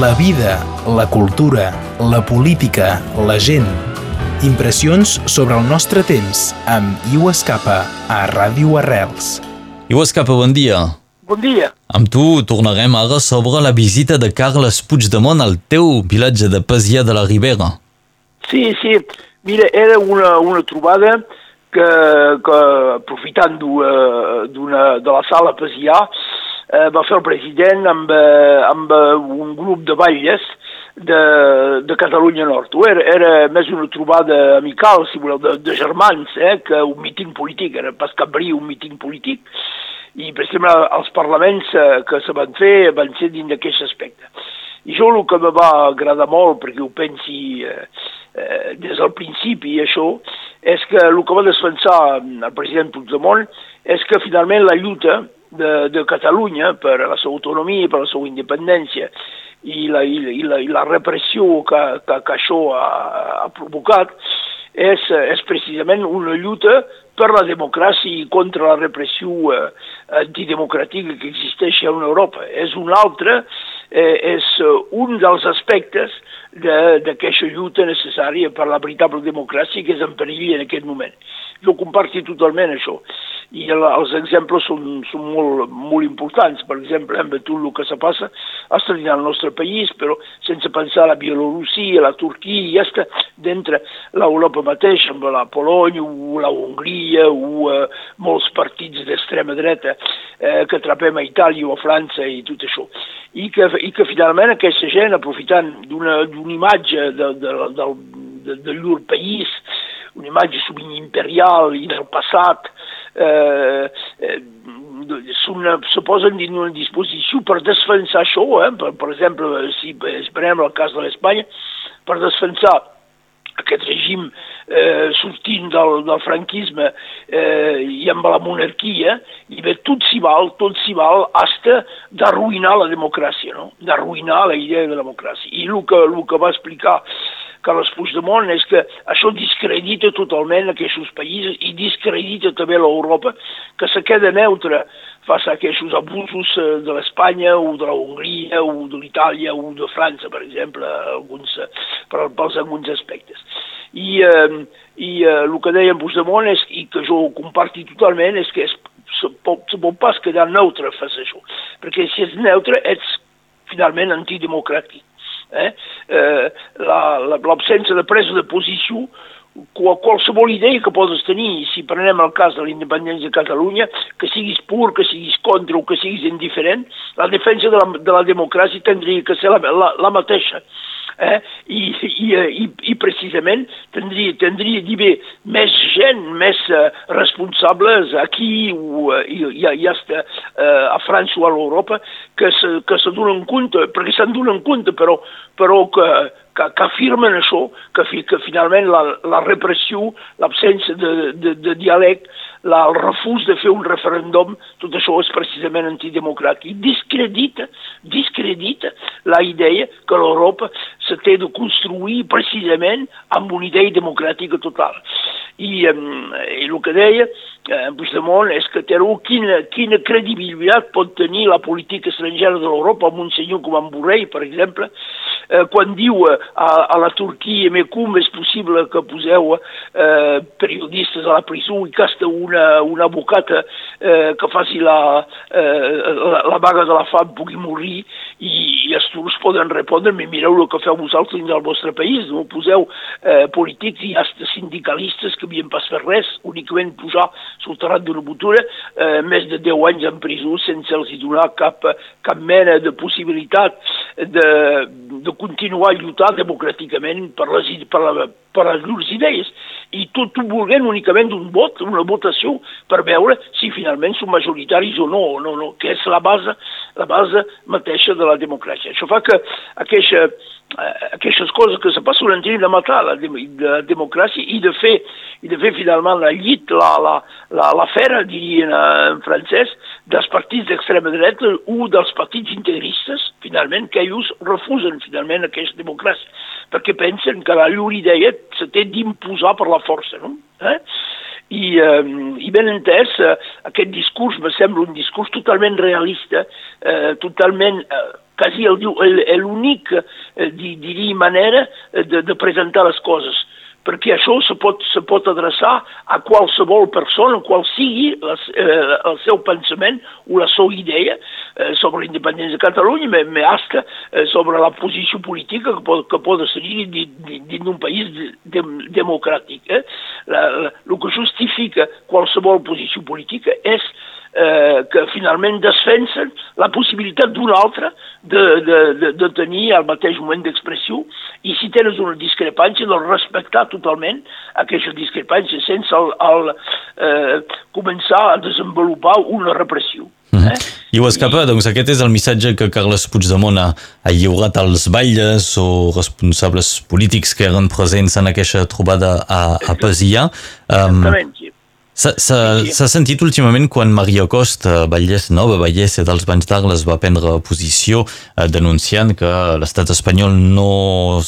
La vida, la cultura, la política, la gent. Impressions sobre el nostre temps amb Iu Escapa a Ràdio Arrels. Iu Escapa, bon dia. Bon dia. Amb tu tornarem ara sobre la visita de Carles Puigdemont al teu vilatge de Pasià de la Ribera. Sí, sí. Mira, era una, una trobada que, que aprofitant d'una de la sala Pasià, eh, va fer el president amb, eh, amb un grup de batlles de, de Catalunya Nord. Era, era més una trobada amical, si voleu, de, de germans, eh, que un míting polític, era pas cap bri, un míting polític, i exemple els parlaments eh, que se van fer van ser dins d'aquest aspecte. I jo el que me va agradar molt, perquè ho pensi eh, eh, des del principi, això, és que el que va defensar el president Puigdemont és que finalment la lluita de, de Catalunya per a la seva autonomia, per a la seva independència i la, i, i la, i la repressió que, que, que això ha, ha provocat és, és precisament una lluita per la democràcia i contra la repressió eh, antidemocràtica que existeix en Europa. És un altre, eh, és un dels aspectes d'aquesta de, lluita necessària per la veritable democràcia que és en perill en aquest moment. Jo comparto totalment això i el, els exemples són, són molt, molt importants. Per exemple, amb tot el que se passa està dins el nostre país, però sense pensar a la Bielorussia, a la Turquia, i està dintre l'Europa mateix, amb la Polònia o la Hongria o eh, molts partits d'extrema dreta eh, que trapem a Itàlia o a França i tot això. I que, i que finalment aquesta gent, aprofitant d'una imatge de, de, de, de, de llur país, una imatge sovint i del passat, eh, eh, se posen en una disposició per defensar això, eh? per, per exemple, si esperem el cas de l'Espanya, per defensar aquest règim eh, sortint del, del franquisme eh, i amb la monarquia, i bé, tot s'hi val, tot s'hi val, hasta d'arruïnar la democràcia, no? d'arruïnar la idea de la democràcia. I el que, el que va explicar Carles Puigdemont és que això discredita totalment aquests països i discredita també l'Europa, que se queda neutra face a aquests abusos eh, de l'Espanya o de la o de l'Itàlia o de França, per exemple, alguns, eh, per, pels alguns aspectes. I, eh, i eh, el que deia en Puigdemont és, i que jo comparti totalment és que és, se, pot, se pot pas quedar neutre face a això, perquè si ets neutre ets finalment antidemocràtic eh? eh, l'absència de presa de posició qualsevol idea que podes tenir, si prenem el cas de la independència de Catalunya, que siguis pur, que siguis contra o que siguis indiferent, la defensa de la, de la democràcia tindria que ser la, la, la mateixa eh? I, i, i, i precisament tindria, tindria d'haver més gent, més uh, responsables aquí o uh, i, i, i hasta uh, a França o a l'Europa que se, que se donen compte, perquè se'n donen compte, però, però que, que, que afirmen això, que, que finalment la, la repressió, l'absència de, de, de diàleg, la, el refús de fer un referèndum, tot això és precisament antidemocràtic. Discredita, discredita la idea que l'Europa se té de construir precisament amb una idea democràtica total. I, um, i el que deia eh, Puigdemont és que té quina, quina credibilitat pot tenir la política estrangera de l'Europa amb un senyor com en Borrell, per exemple, eh, quan diu eh, a, a la Turquia me com és possible que poseu eh, periodistes a la presó i que hasta una, una advocata eh, que faci la, eh, la, la vaga de la fam pugui morir i, i els turcs poden respondre me mireu el que feu vosaltres dins del vostre país, no poseu eh, polítics i hasta sindicalistes que havien pas fer res, únicament pujar terrat d'una botura eh, més de 10 anys en presó sense els donar cap, cap mena de possibilitat de, de continuar a lluitar democràticament per les, per, la, per les llurs idees i tot ho volguent únicament un vot, una votació per veure si finalment són majoritaris o no, no, no que és la base, la base mateixa de la democràcia. Això fa que aquesta, eh, aquestes coses que se passen en de matar la, de, la democràcia i de fer, i de fer finalment la llit, la, la, la, la fera, dirien en francès, dels partits d'extrema dreta o dels partits integristes, finalment, que ells refusen finalment aquesta democràcia, perquè pensen que la llur idea se té d'imposar per la força, no? Eh? I, eh, i ben entès, eh, aquest discurs me sembla un discurs totalment realista, eh, totalment eh, quasi l'únic, eh, diria, manera de, de presentar les coses perquè això se pot, se pot adreçar a qualsevol persona, qual sigui les, eh, el seu pensament o la seva idea eh, sobre l'independència de Catalunya, més me hasta eh, sobre la posició política que pot, que pot seguir dins d'un país de, de, democràtic. Eh? La, la, el que justifica qualsevol posició política és eh, que finalment defensen la possibilitat d'un altre de, de, de, de tenir el mateix moment d'expressió i si tens una discrepància, doncs respectar totalment aquesta discrepància sense el, el, eh, començar a desenvolupar una repressió. Mm -hmm. eh? I ho escapa, I... doncs aquest és el missatge que Carles Puigdemont ha, ha lliurat als batlles o responsables polítics que eren presents en aquesta trobada a, a Pesia. Um, Exactament, sí. S'ha sentit últimament quan Maria Costa, batllessa, nova ballessa dels Banys d'Arles, va prendre posició eh, denunciant que l'estat espanyol no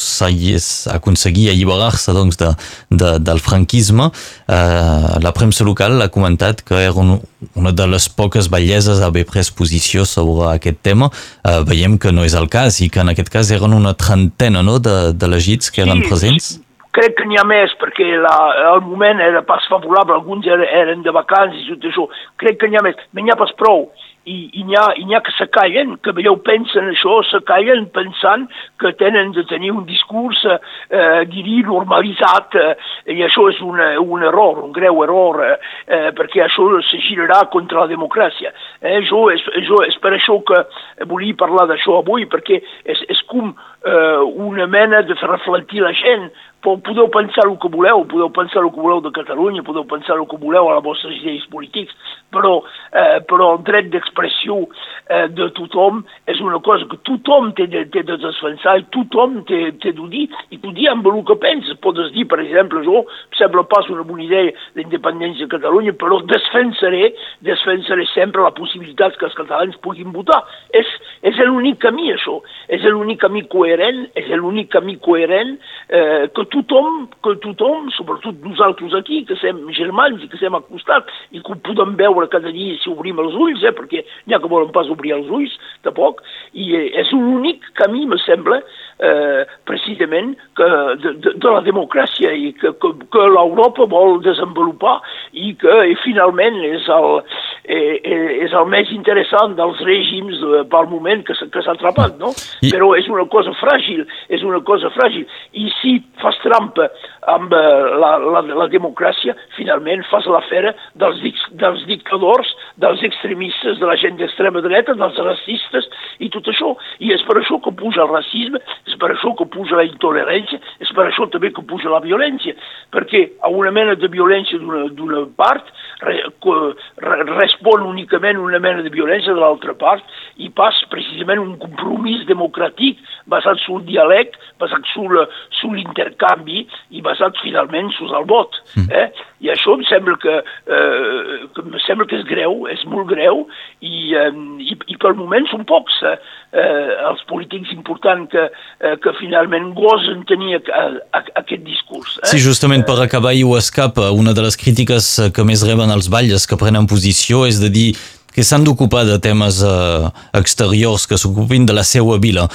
aconseguia alliberar-se doncs, de, de, del franquisme. Eh, la premsa local ha comentat que era un, una de les poques balleses a haver pres posició sobre aquest tema. Eh, veiem que no és el cas i que en aquest cas eren una trentena no, de, de legits que eren presents crec que n'hi ha més perquè la, el moment era pas favorable, alguns eren de vacances i tot això, crec que n'hi ha més, però n'hi ha pas prou. I, i n'hi ha, ha que se callen, que veieu pensen això, se callen pensant que tenen de tenir un discurs, eh, diria, normalitzat, eh, i això és un, un error, un greu error, eh, perquè això se girarà contra la democràcia. Eh, jo, és, jo, és per això que volia parlar d'això avui, perquè és, és com eh, una mena de reflectir la gent podeu pensar el que voleu, podeu pensar el que voleu de Catalunya, podeu pensar el que voleu a les vostres idees polítics, però, eh, però el dret d'expressió eh, de tothom és una cosa que tothom té de, té de defensar i tothom té, té de dir, i tu dir amb el que penses. Podes dir, per exemple, jo em sembla pas una bona idea l'independència de Catalunya, però defensaré, defensaré sempre la possibilitat que els catalans puguin votar. És, és l'únic camí, això. És l'únic camí coherent, és l'únic camí coherent eh, que tothom, que tothom, sobretot nosaltres aquí, que som germans i que som acostats i que ho podem veure cada dia si obrim els ulls, eh, perquè n'hi ha que volen pas obrir els ulls, tampoc, i eh, és l'únic camí, me sembla, eh, precisament, que de, de, de la democràcia i que, que, que l'Europa vol desenvolupar i que i finalment és el, eh, eh és el més interessant dels règims eh, pel moment que s'ha atrapat, no? I... Però és una cosa fràgil, és una cosa fràgil. I si fas trampa amb eh, la, la, la democràcia, finalment fas l'afera dels, dels dictadors, dels extremistes, de la gent d'extrema dreta, dels racistes i tot això. I és per això que puja el racisme, és per això que puja la intolerància, és per això també que puja la violència, perquè a una mena de violència d'una part respon únicament una mena de violència de l'altra part i pas precisament un compromís democràtic basat sul diàleg, basat sul, sul intercanvi i basat finalment sul el vot. Mm. I això em sembla que, eh, que, em sembla que és greu, és molt greu, i, eh, i, i pel moment són pocs eh, eh, els polítics importants que, eh, que finalment gosen tenir a, a, a aquest discurs. Eh? Sí, justament per acabar i ho escapa, una de les crítiques que més reben els balles que prenen posició és de dir que s'han d'ocupar de temes eh, exteriors que s'ocupin de la seva vila.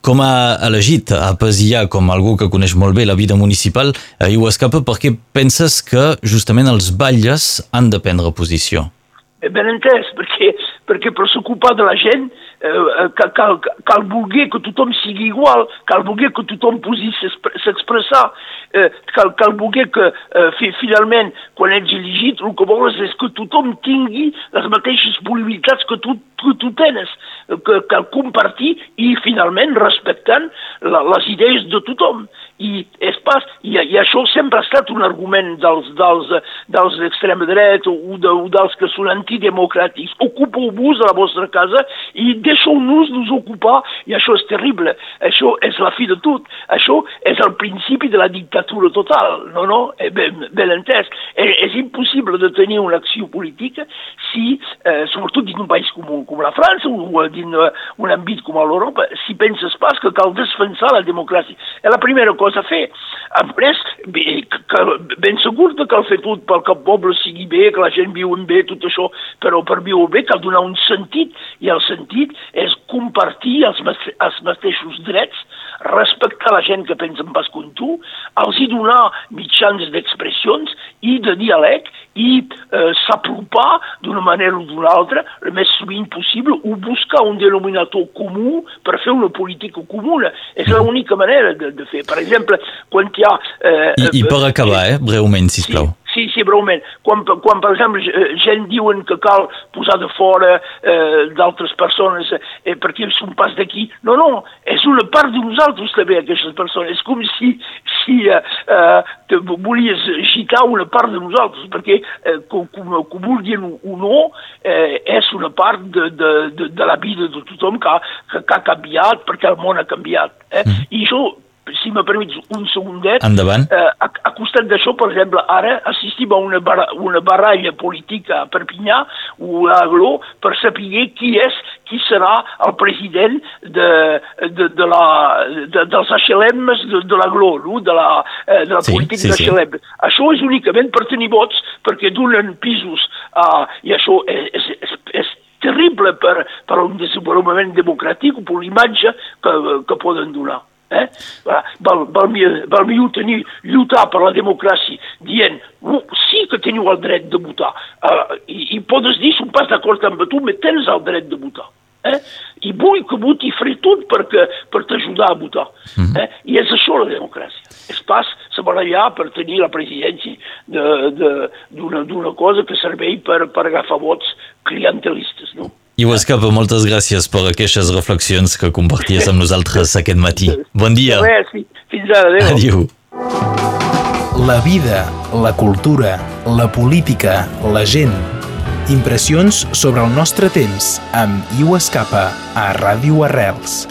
Com ha elegit a Pesià com algú que coneix molt bé la vida municipal, eh, i ho escapa perquè penses que justament els batlles han de prendre posició. Ben entès, perquè, perquè per s'ocupar de la gent eh, cal, cal, cal voler que tothom sigui igual, cal voler que tothom pugui s'expressar, eh, cal, cal voler que eh, fi, finalment, quan ets elegit, el que vols és que tothom tingui les mateixes possibilitats que tu, que tu tens, que cal compartir i finalment respectant la, les idees de tothom i és pas, i, i això sempre ha estat un argument dels, dels, dels d'extrema dreta o, de, o dels que són antidemocràtics. Ocupeu-vos a la vostra casa i deixeu-nos nos ocupar, i això és terrible. Això és la fi de tot. Això és el principi de la dictatura total. No, no, eh, ben, ben entès. És, és impossible de tenir una acció política si, eh, sobretot dins un país com, com la França o dins un àmbit com l'Europa, si penses pas que cal defensar la democràcia. És la primera cosa a fer. Després, que, ben segur que cal fer tot perquè el poble sigui bé, que la gent viu bé, tot això, però per viure bé cal donar un sentit, i el sentit és compartir els, els mateixos drets, respectar la gent que pensa en pas com tu, els hi donar mitjans d'expressions i de diàleg i eh, s'apropar d'una manera o d'una altra, el més sovint possible, o buscar un denominador comú per fer una política comuna. És l'única manera de, de fer. Per exemple, quan hi ha... Eh, I, I per acabar, eh, breument, sisplau. Sí, Sí, sí, breument. Quan, quan, per exemple, eh, gent diuen que cal posar de fora eh, d'altres persones eh, perquè són pas d'aquí, no, no, és una part de nosaltres també, aquestes persones. És com si, si eh, eh, volies gitar una part de nosaltres, perquè, eh, com, com, com vulguin o no, eh, és una part de, de, de, de la vida de tothom que ha, que, que ha canviat, perquè el món ha canviat. Eh? Mm. I això si me permets un segundet, Endavant. Eh, a, a costat d'això, per exemple, ara assistim a una, bar una baralla política a Perpinyà o a Agló per saber qui és, qui serà el president de, de, de la, de, dels HLM de, de l'Agló, no? de la, eh, de la sí, política sí, d'HLM. Sí. Això és únicament per tenir vots, perquè donen pisos, uh, i això és, és, és, és terrible per, per un desenvolupament democràtic o per l'imatge que, que poden donar. Eh? Val, val, val millor tenir, lluitar per la democràcia dient sí que teniu el dret de votar uh, i, i podes dir som pas d'acord amb tu però tens el dret de votar eh? i vull que voti faré tot perquè, per t'ajudar a votar mm -hmm. eh? i és això la democràcia és pas se barallar per tenir la presidència d'una cosa que serveix per, per agafar vots clientelistes no? Iu Escapa, moltes gràcies per aquestes reflexions que comparties amb nosaltres aquest matí. Bon dia. Fins ara, adéu. Adiu. La vida, la cultura, la política, la gent. Impressions sobre el nostre temps amb Iu Escapa a Ràdio Arrels.